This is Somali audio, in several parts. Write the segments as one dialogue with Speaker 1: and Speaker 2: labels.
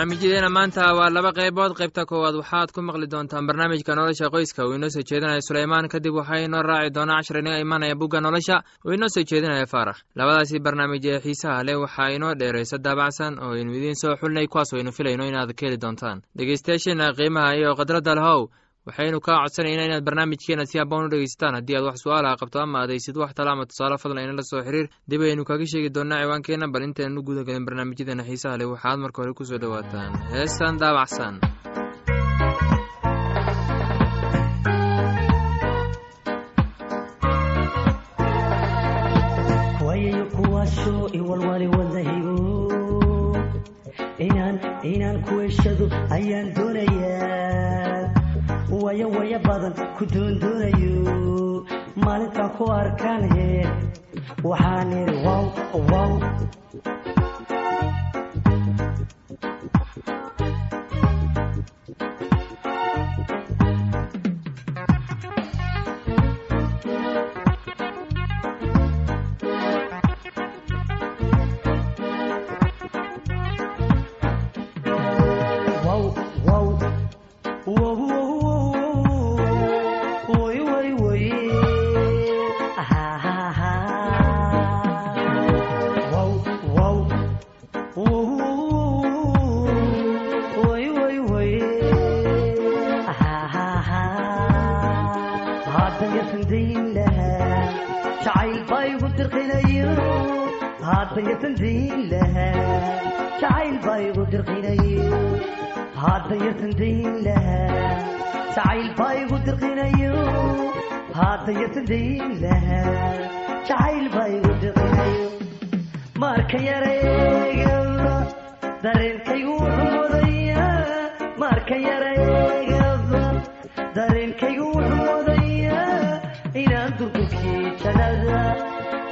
Speaker 1: barnaamijyadeena maanta waa laba qaybood. Qaybta koowaad waxaad ku maqli doontaan barnaamijka nolosha qoyska. Uu inoo soo jeedinaya suleymaan kadib waxaa inoo raaci doonaa cashar inaga imanaya bugga nolosha. Uu inoo soo jeedinaya faarax labadaasi barnaamij ee xiisaha leh waxaa inoo dheeraysa daabacsan oo aynu idiin soo xulnay kuwaas aynu filayno inaad ka heli doontaan. Dhegeystayaasheena qiimaha iyo khadradda lahow waxaynu kaa codsanayna inaad barnaamijkeena si haboon u dhegeysataan haddii aad wax su'aalaha qabto ama adaysid wax tala ama tusaale fadlan inala soo xiriir dib aynu kaga sheegi doonaa ciwaankeenna bal intaynu guda gelin barnaamijyadeena xiisaha leh. Waxaad marka hore ku soo dhowaataan. Heestan daabacsan
Speaker 2: waya badan ku doondoonayo maalintaan ku arkaan waxaan idhi wow wow jacayl baa igu dirqinayo haddan yasan dayn lahaa jacayl baa igu dirqinayo marka yareegaba dareenkaygu wuxuu mudayaa marka yareegaba dareenkaygu wuxuu mudayaa inaan durdurkii jannada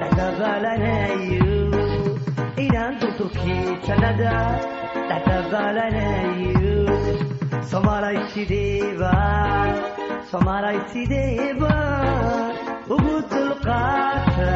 Speaker 2: dhexdabaalanayo inaan durdurkii jannada dhexdabaalanayo soomaalay sideeba ugu dulqaata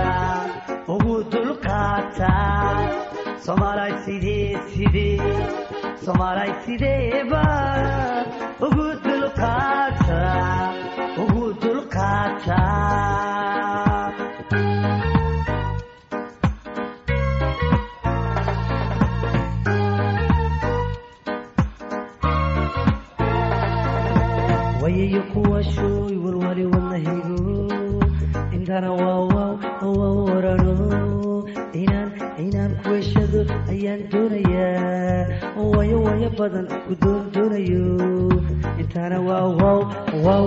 Speaker 2: ayaan doonayaa wayo wayo badan ku doon doonayo intana waawaw waaw wow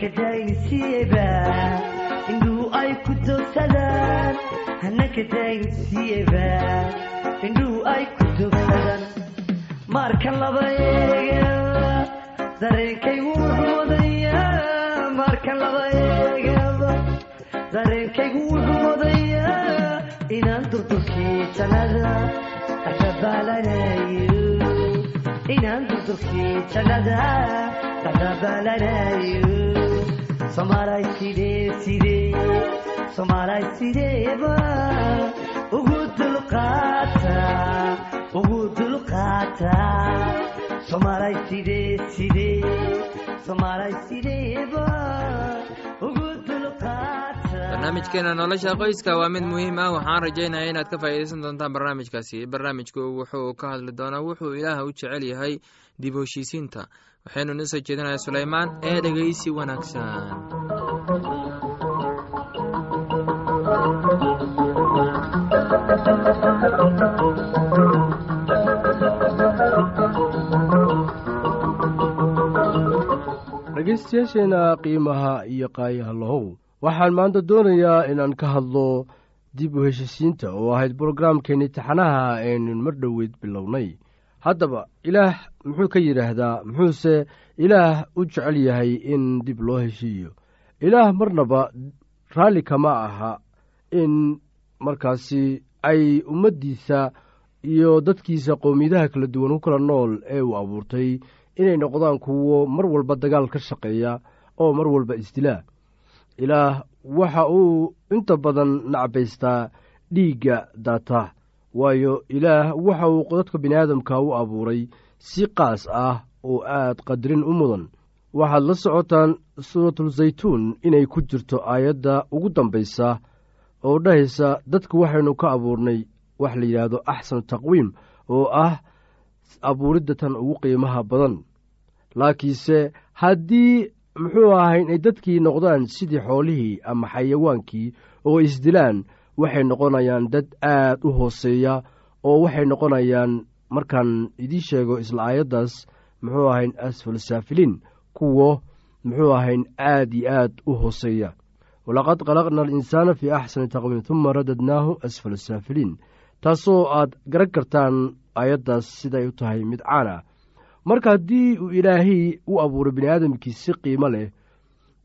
Speaker 2: hanaka daynsiiyeyba indhuhu ay ku dogsadaan hanaka daynsiiyeyba indhuhu ay ku dogsadaan marka laba eegaba dareenkaygu wuxuu wadayaa marka laba eegaba dareenkaygu wuxuu wadayaa inaan durdurkii jannada dhexdabaalanayo inaan durdurkii jannada dhexdabaalanayo soomaalay sidee sidee soomaalay sideeba ugu dulqaata ugu dulqaata soomaalay sidee sidee soomaalay sideeba
Speaker 1: barnaamijkeena nolosha qoyska waa mid muhiim ah waxaan rajaynaya inaad ka faa'iidaysan doontaan barnaamijkaasi. Barnaamijku wuxuu ka hadli doonaa wuxuu ilaah u jecel yahay dib u heshiisiinta waxaynu noo soo jeedinaya sulaymaan ee dhegeysi wanaagsan.
Speaker 3: Dhegaystayaasheenna qiimaha iyo qaayaha lahow waxaan maanta doonayaa inaan ka hadlo dib u heshisiinta oo ahayd brograamkeenni taxanaha aynu mar dhoweyd bilownay. Haddaba ilaah muxuu ka yidhaahdaa muxuuse ilaah u jecel yahay in dib loo heshiiyo. Ilaah marnaba raalli kama aha in markaasi ay ummaddiisa iyo dadkiisa qowmiyadaha kala duwan ku kala nool ee uu abuurtay inay noqdaan kuwo mar walba dagaal ka shaqeeya oo mar walba isdilaa ilaah waxa uu inta badan nacbaystaa dhiigga daata waayo ilaah waxa uu dadka biniaadamka u abuuray si qaas ah oo aad qadarin u mudan. Waxaad la socotaan suuratulzaytuun inay ku jirto aayadda ugu dambaysa oo dhahaysa dadku waxaynu ka abuurnay wax la yidhaahdo axsanu taqwiim oo ah abuuridda tan ugu qiimaha badan. Laakiinse haddii muxuu ahay inay dadkii noqdaan sidii xoolihii ama xayawaankii oo isdilaan waxay noqonayaan dad aad u hooseeya oo waxay noqonayaan markaan idiin sheego isla aayaddaas muxuu ahayn asfal saafiliin kuwo muxuu ahayn aad iyo aad u hooseeya. Walaqad khalaqna alinsaana fii axsani taqwiim tuma radadnaahu asfal saafiliin taasoo aad garan kartaan aayaddaas siday u tahay mid caan ah marka haddii uu ilaahay u abuuray bini aadamkii si qiimo leh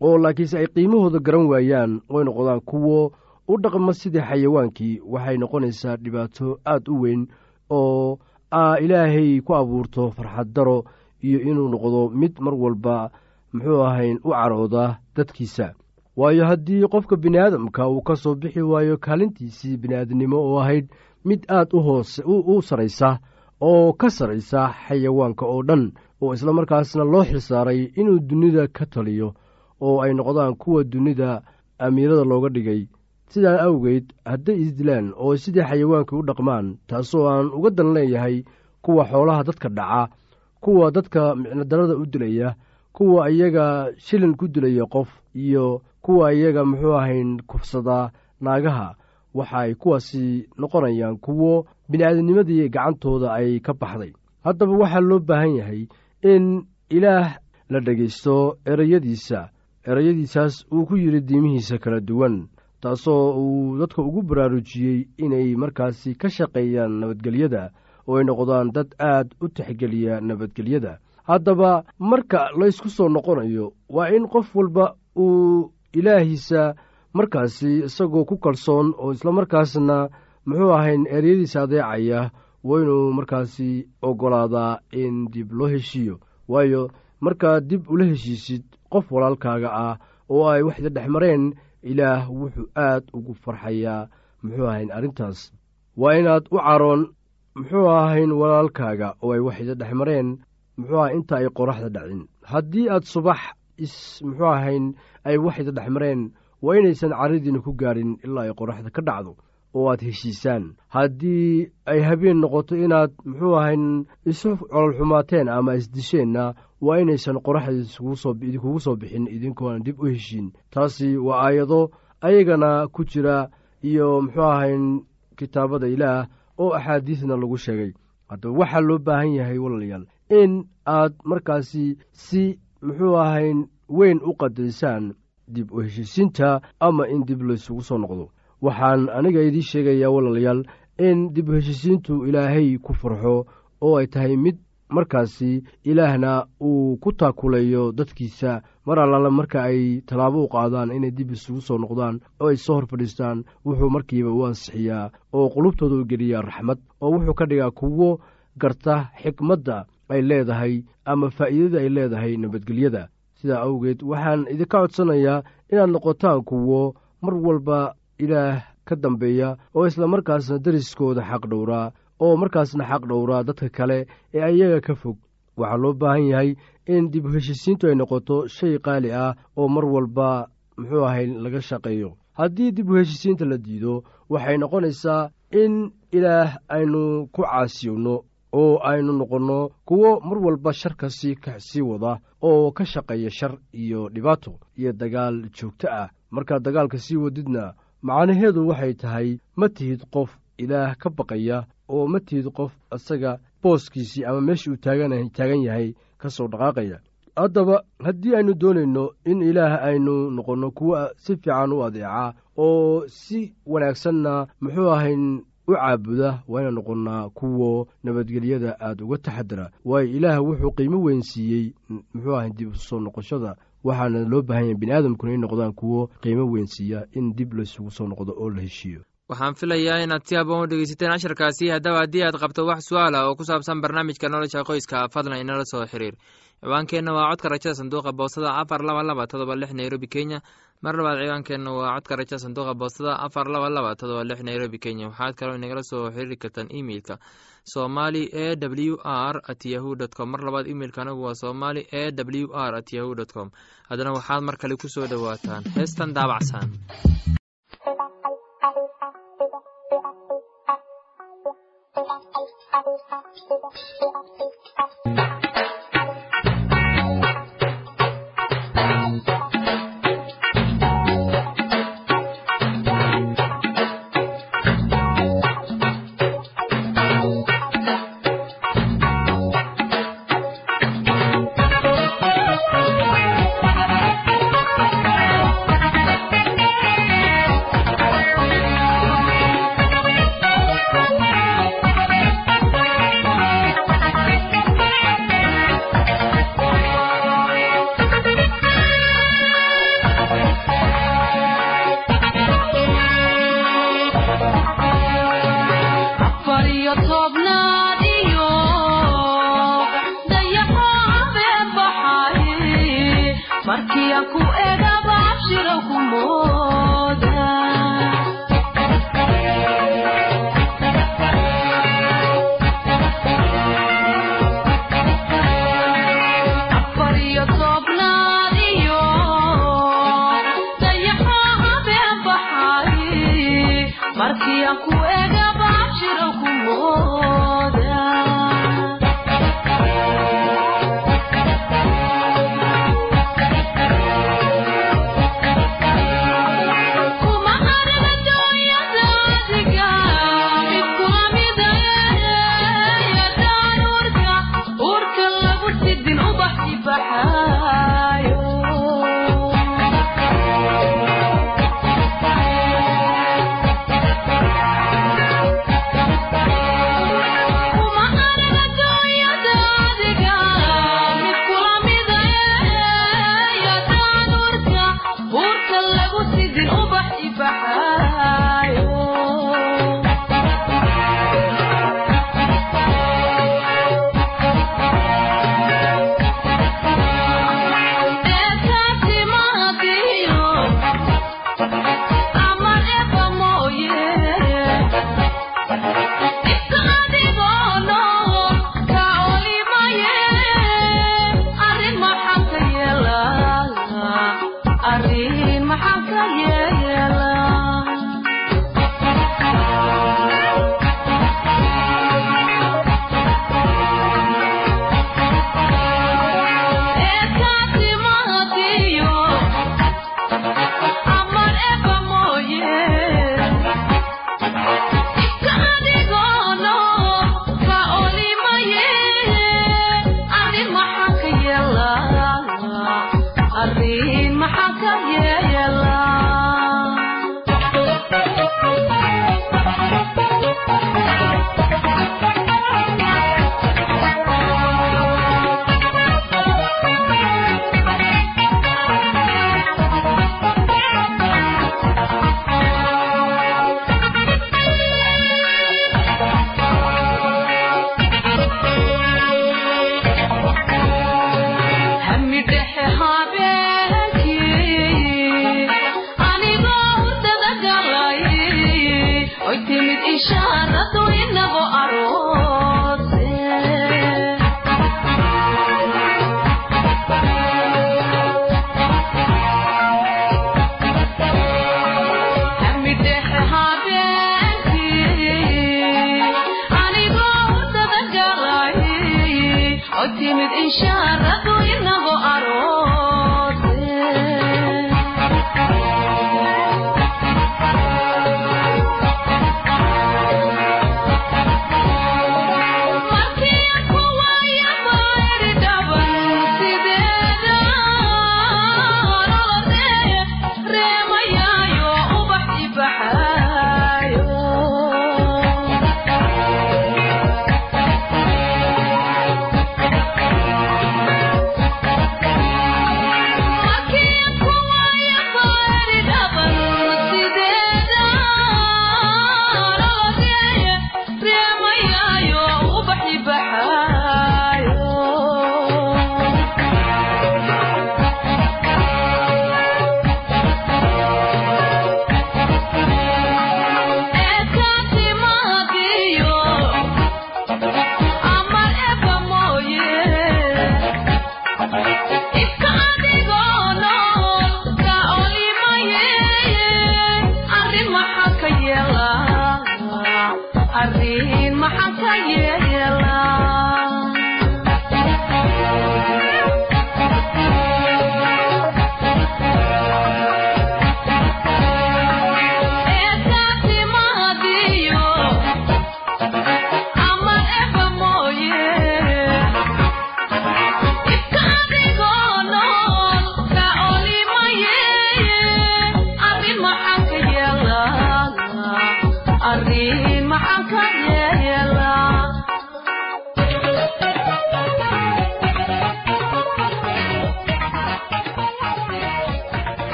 Speaker 3: oo laakiinse ay qiimahooda garan waayaan oy noqdaan kuwo u dhaqma sidii xayawaankii waxay noqonaysaa dhibaato aad u weyn oo aa ilaahay ku abuurto farxad daro iyo inuu noqdo mid mar walba muxuu ahayn u carooda dadkiisa. Waayo haddii qofka biniaadamka uu ka soo bixi waayo kaalintiisii bini'aadnimo oo ahayd mid aad u hoose u saraysa oo ka saraysa xayawaanka oo dhan oo isla markaasna loo xilsaaray inuu dunida ka taliyo oo ay noqdaan kuwa dunida amiirada looga dhigay. Sidaa awgeed hadday isdilaan oo sidii xayawaanka u dhaqmaan taasoo aan uga dan leeyahay kuwa xoolaha dadka dhaca kuwa dadka micnodarada u dilaya kuwa iyaga shilin ku dilaya qof iyo kuwa iyaga muxuu ahayn kufsadaa naagaha waxa ay kuwaasi noqonayaan kuwo bini'aadamnimadii gacantooda ay ka baxday. Haddaba waxaa loo baahan yahay in ilaah la dhegaysto ereyadiisa ereyadiisaas uu ku yidhi diimihiisa kala duwan taasoo uu dadka ugu baraarujiyey inay markaasi ka shaqeeyaan nabadgelyada oo ay noqdaan dad aad u tixgeliya nabadgelyada. Haddaba marka laysku soo noqonayo waa in qof walba uu ilaahiisa markaasi isagoo ku kalsoon oo islamarkaasna muxuu ahayn eryadiisa adeecaya waa markaasi oggolaadaa in dib loo heshiiyo. Waayo markaad dib ula heshiisid qof walaalkaaga ah oo ay waxda dhex mareen ilaah wuxuu aad ugu farxayaa muxuu ahayn arrintaas. Waa inaad u caroon muxuu ahayn walaalkaaga oo ay waxda dhex mareen muxuu aha inta ay qoraxda dhacin. Haddii aad subax is muxuu ahayn ay waxda dhex mareen waa inaysan caradiina ku gaadhin ilaa ay qoraxda ka dhacdo oo aad heshiisaan. Haddii ay habeen noqoto inaad muxuu ahayn isu cololxumaateen ama isdisheenna waa inaysan qoraxda idinkugu soo bixin idinkoona dib u heshiin. Taasi waa aayado ayagana ku jira iyo muxuu ahayn kitaabada ilaah oo axaadiisna lagu sheegay. Haddaba waxaa loo baahan yahay walaalayaal in aad markaasi si muxuu ahayn weyn u qadaysaan dib u heshiisiinta ama in dib laysugu soo noqdo. Waxaan aniga idiin sheegayaa walaalayaal in dib u heshiisiintu ilaahay ku farxo oo ay tahay mid markaasi ilaahna uu ku taakulayo dadkiisa. Mar allaala marka ay tallaabo u qaadaan inay dib isugu soo noqdaan oo ay soo hor fadhiistaan wuxuu markiiba u ansixiyaa oo qulubtooda u geliyaa raxmad oo wuxuu ka dhigaa kuwo garta xikmadda ay leedahay ama faa'iidada ay leedahay nabadgelyada sidaa awgeed waxaan idinka codsanayaa inaad noqotaan kuwo mar walba ilaah ka dambeeya oo isla markaasna deriskooda xaq dhowraa oo markaasna xaq dhowraa dadka kale ee ayaga ka fog. Waxaa loo baahan yahay in dib u heshisiintu ay noqoto shay qaali ah oo mar walba muxuu ahay laga shaqeeyo. Haddii dib u heshisiinta la diido waxay noqonaysaa in ilaah aynu ku caasiyowno oo aynu noqonno kuwo mar walba sharkasi ka sii wada oo ka shaqeeya shar iyo dhibaato iyo dagaal joogto ah. Markaad dagaalka sii wadidna macnaheedu waxay tahay ma tihid qof ilaah ka baqaya oo ma tihid qof isaga booskiisii ama meesha uu taagan yahay ka soo dhaqaaqaya. Haddaba haddii aynu doonayno in ilaah aynu noqonno kuwo si fiican u adeeca oo si wanaagsanna muxuu ahayn u caabuda waa inaan noqonnaa kuwo nabadgelyada aada uga taxadara waayo ilaah wuxuu qiimo weyn siiyey muxuu ahay dib u soo noqoshada waxaana loo baahan yahay bini aadamkuna in noqdaan kuwo qiimo weyn siiya in dib laysugu soo noqdo oo la heshiiyo.
Speaker 1: Waxaan filayaa inaad si haboon u dhegeysateen casharkaasi. Haddaba haddii aad qabto wax su'aala oo ku saabsan barnaamijka nolosha qoyska fadlan inala soo xiriir. Ciwaankeenna waa codka rajada sanduuqa boostada afar laba laba todoba lix nairobi kenya mar labaad ciwaankeenna waa codka rajada sanduuqa boostada afar laba laba todoba lix nairobi kenya. Waxaad kaloo inagala soo xiriiri kartaan emeilka somali e w r at yahu dt com. Mar labaad imeilka anagu waa somali e w r at yahu dt com. Haddana waxaad mar kale ku soo dhowaataan. Heestan daabacsan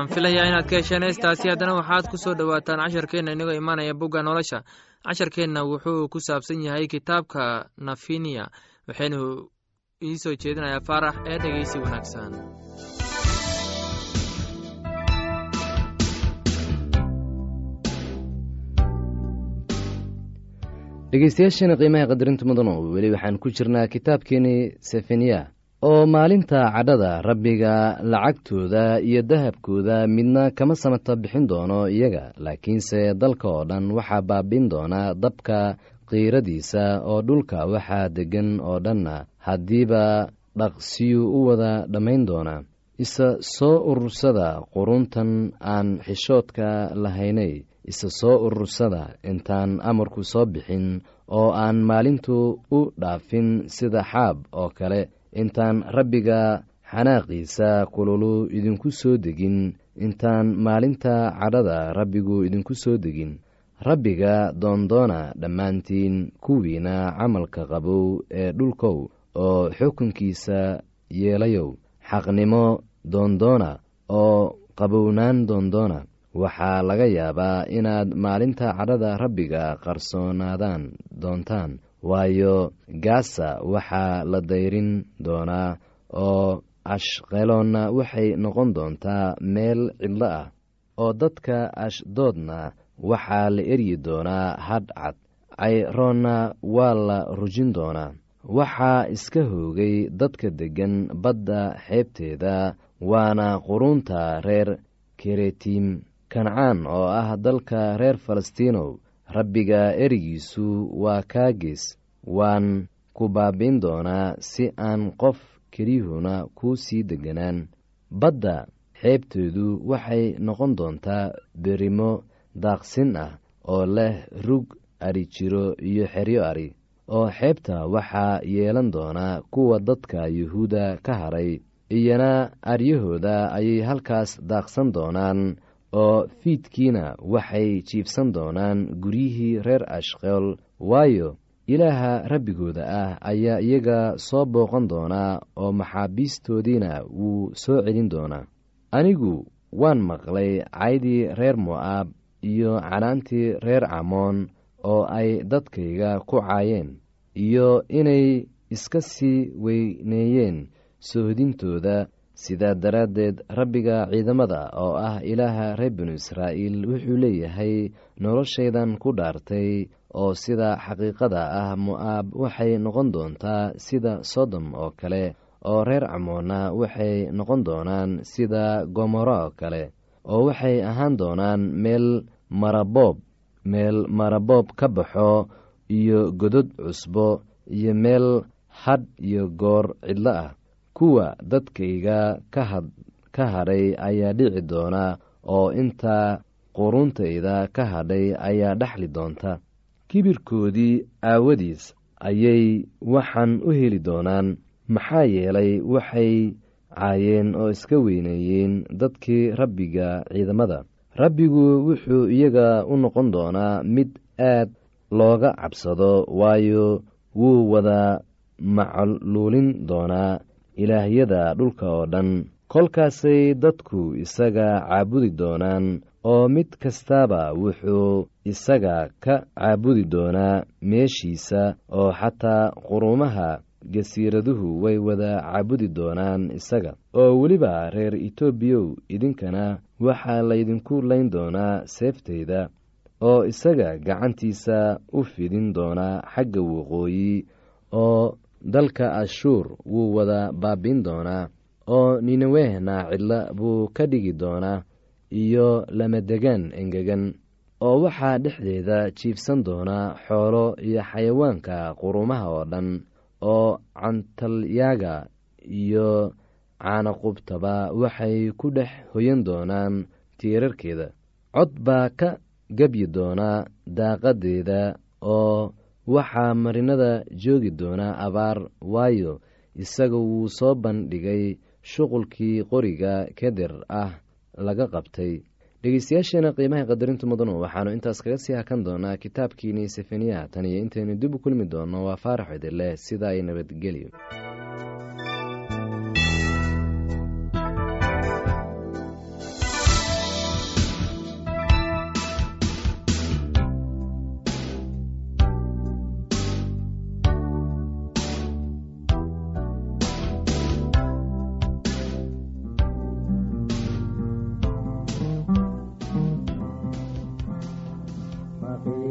Speaker 1: waxaan filayaa inaad ka hesheen heestaasi haddana waxaad ku soo dhowaataan casharkeenna inagoo imaanaya bugga nolosha. Casharkeenna wuxuu ku saabsan yahay kitaabka nafiniya waxaynu ii soo jeedinayaa faarax ee dhegeysi wanaagsan.
Speaker 4: Dhegeystayaasheena qiimaha qadarinta mudano weli waxaan ku jirnaa kitaabkeenii sefaniya oo maalinta cadhada rabbiga lacagtooda iyo dahabkooda midna kama samata bixin doono iyaga. Laakiinse dalka oo dhan waxaa baabiin doona dabka qiiradiisa oo dhulka waxaa deggan oo dhanna haddiiba dhaqsiyu u wada dhammayn doona. Isa soo urursada quruntan aan xishoodka lahaynay isa soo urursada intaan amarku soo bixin oo aan maalintu u dhaafin sida xaab oo kale intaan rabbiga xanaaqiisa kululu idinku soo degin. Intaan maalinta cadhada rabbigu idinku soo degin. Rabbiga doondoona dhammaantiin kuwiina camalka qabow ee dhulkow oo xukunkiisa yeelayow. Xaqnimo doondoona oo qabownaan doondoona. Waxaa laga yaabaa inaad maalinta cadhada rabbiga qarsoonaadaan doontaan waayo gaasa waxaa la dayrin doonaa oo ashqeloonna waxay noqon doontaa meel cidlo ah oo dadka ashdoodna waxaa la eryi doonaa hadh cad. Cayroonna waa la rujin doonaa waxaa iska hoogay dadka deggan badda xeebteeda waana quruunta reer keretiim kancaan oo ah dalka reer falastiinow rabbiga erigiisu waa kaagees waan ku baabiin doonaa si aan qof keliyuhuna kuu sii deganaan. Badda xeebteedu waxay noqon doontaa berimo daaqsin ah oo leh rug ari jiro iyo xeryo ari oo xeebta waxaa yeelan doonaa kuwa dadka yuhuudda ka haray iyana aryahooda ayay halkaas daaqsan doonaan oo fiidkiina waxay jiibsan doonaan guryihii reer ashqeel waayo ilaaha rabbigooda ah ayaa iyaga soo booqan doonaa oo maxaabiistoodiina wuu soo celin doonaa. Anigu waan maqlay caydii reer mo'aab iyo canaantii reer camoon oo ay dadkayga ku caayeen iyo inay iska sii weyneeyeen soohdintooda sidaa daraaddeed rabbiga ciidamada oo ah ilaaha reer binu israa'iil wuxuu leeyahay noloshaydan ku dhaartay oo sida xaqiiqada ah mo'aab waxay noqon doontaa sida sodom oo kale oo reer camoonna waxay noqon doonaan sida gomoro oo kale oo waxay ahaan doonaan meel maraboob meel maraboob ka baxo iyo godod cusbo iyo meel hadh iyo goor cidlo ah kuwa dadkayga ka hadhay ayaa dhici doona oo intaa quruntayda ka hadhay ayaa dhexli doonta. Kibirkoodii aawadiis ayay waxaan u heli doonaan maxaa yeelay waxay caayeen oo iska weyneeyeen dadkii rabbiga ciidamada. Rabbigu wuxuu iyaga u noqon doonaa mid aad looga cabsado waayo wuu wada macluulin doonaa ilaahyada dhulka oo dhan. Kolkaasay dadku isaga caabudi doonaan oo mid kastaaba wuxuu isaga ka caabudi doonaa meeshiisa oo xataa quruumaha jasiiraduhu way wada caabudi doonaan isaga. Oo weliba reer etoobiyow idinkana waxaa laydinku layn doonaa seeftayda oo isaga gacantiisa u fidin doonaa xagga waqooyi oo dalka ashuur wuu wada baabiin doonaa oo ninawehna cidla buu ka dhigi doonaa iyo lamadegaan engegan oo waxaa dhexdeeda jiibsan doonaa xoolo iyo xayawaanka qurumaha oo dhan oo cantalyaaga iyo caanaqubtaba waxay ku dhex hoyan doonaan tiirarkeeda. Cod baa ka gebyi doonaa daaqadeeda oo waxaa marinada joogi doonaa abaar waayo isaga wuu soo bandhigay shuqulkii qoriga keder ah laga qabtay. Dhegeystayaasheena qiimaha qadarinta mudanu waxaanu intaas kaga sii hakan doonaa kitaabkiini sefaniya tan iyo intaynu dib u kulmi doonno waa faarax idileh sida ay nabadgelyo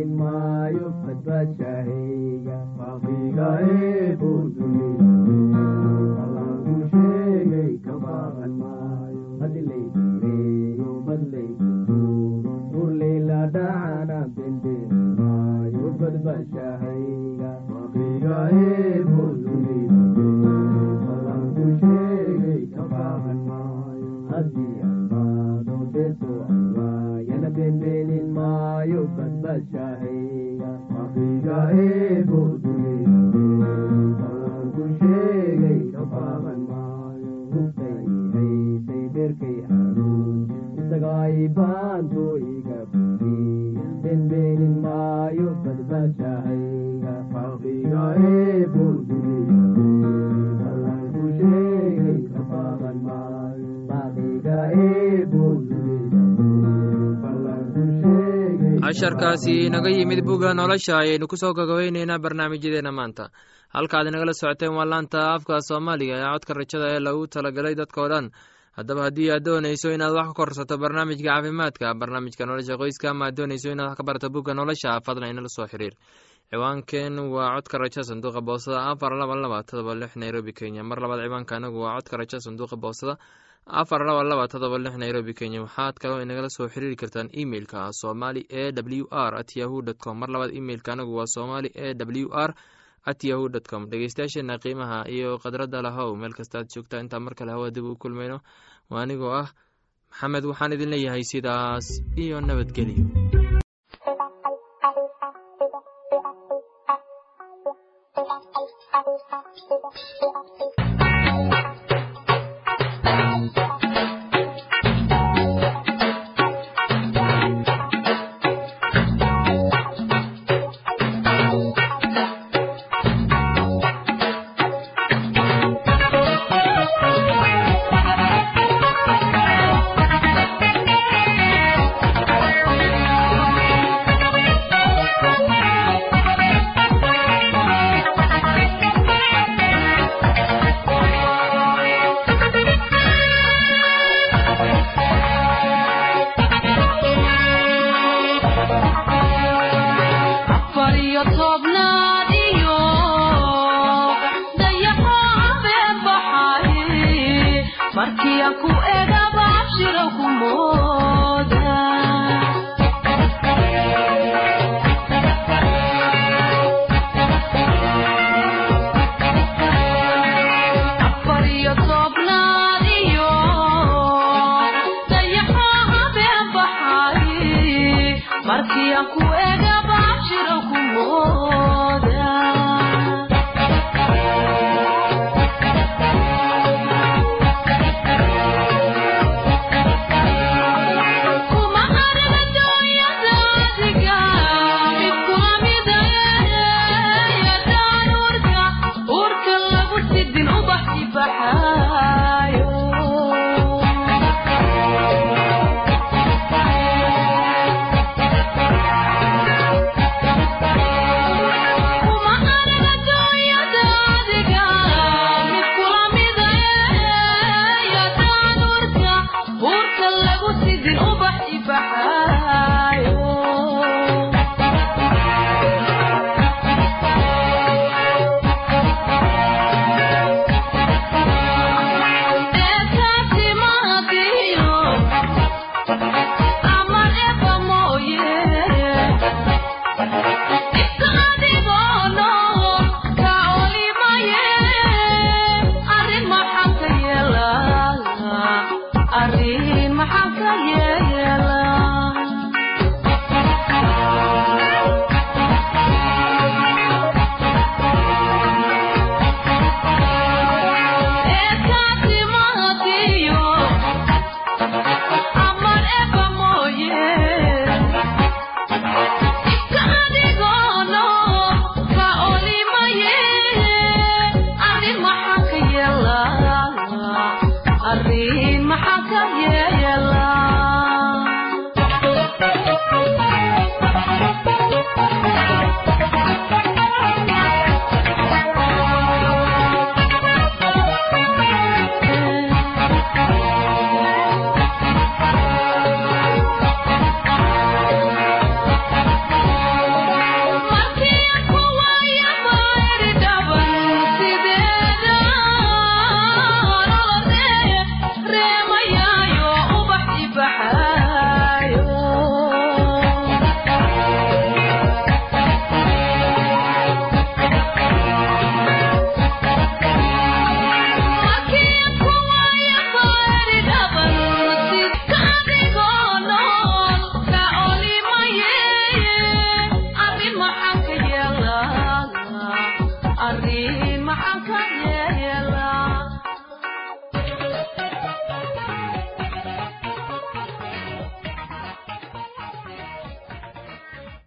Speaker 3: bendeenin maayo badbaadshahayga fakriga eebo dunida maayo
Speaker 5: casharkaasi inaga yimid bugga nolosha ayaynu ku soo gagabayneynaa barnaamijyadeena maanta. Halkaad inagala socoteen waa laanta afka soomaaliga ee codka rajada ee lagu talagalay dadkao dhan. Haddaba haddii aad doonayso inaad wax ka korsato barnaamijka caafimaadka barnaamijka nolosha qoyska ama aad doonayso inaad wax ka barato bugga nolosha fadlan inala soo xiriir. Ciwaankeen waa codka raja sanduuqa boosada afar laba laba todoba lix nairobi kenya. Mar labaad ciwaanka anagu waa codka raja sanduuqa boosada afar laba laba todoba lix nairobi kenya. Waxaad kaloo inagala soo xiriiri kartaan emeilka somali e w r at yahu dt com. Mar labaad emeilka anagu waa somali e w r at yahu dt com. Dhegeystayaasheena qiimaha iyo khadradda lahow meel kastaad joogtaa intaa mar kale hawa dib u kulmayno. Waa anigoo ah maxamed waxaan idin leeyahay sidaas iyo nabadgelyo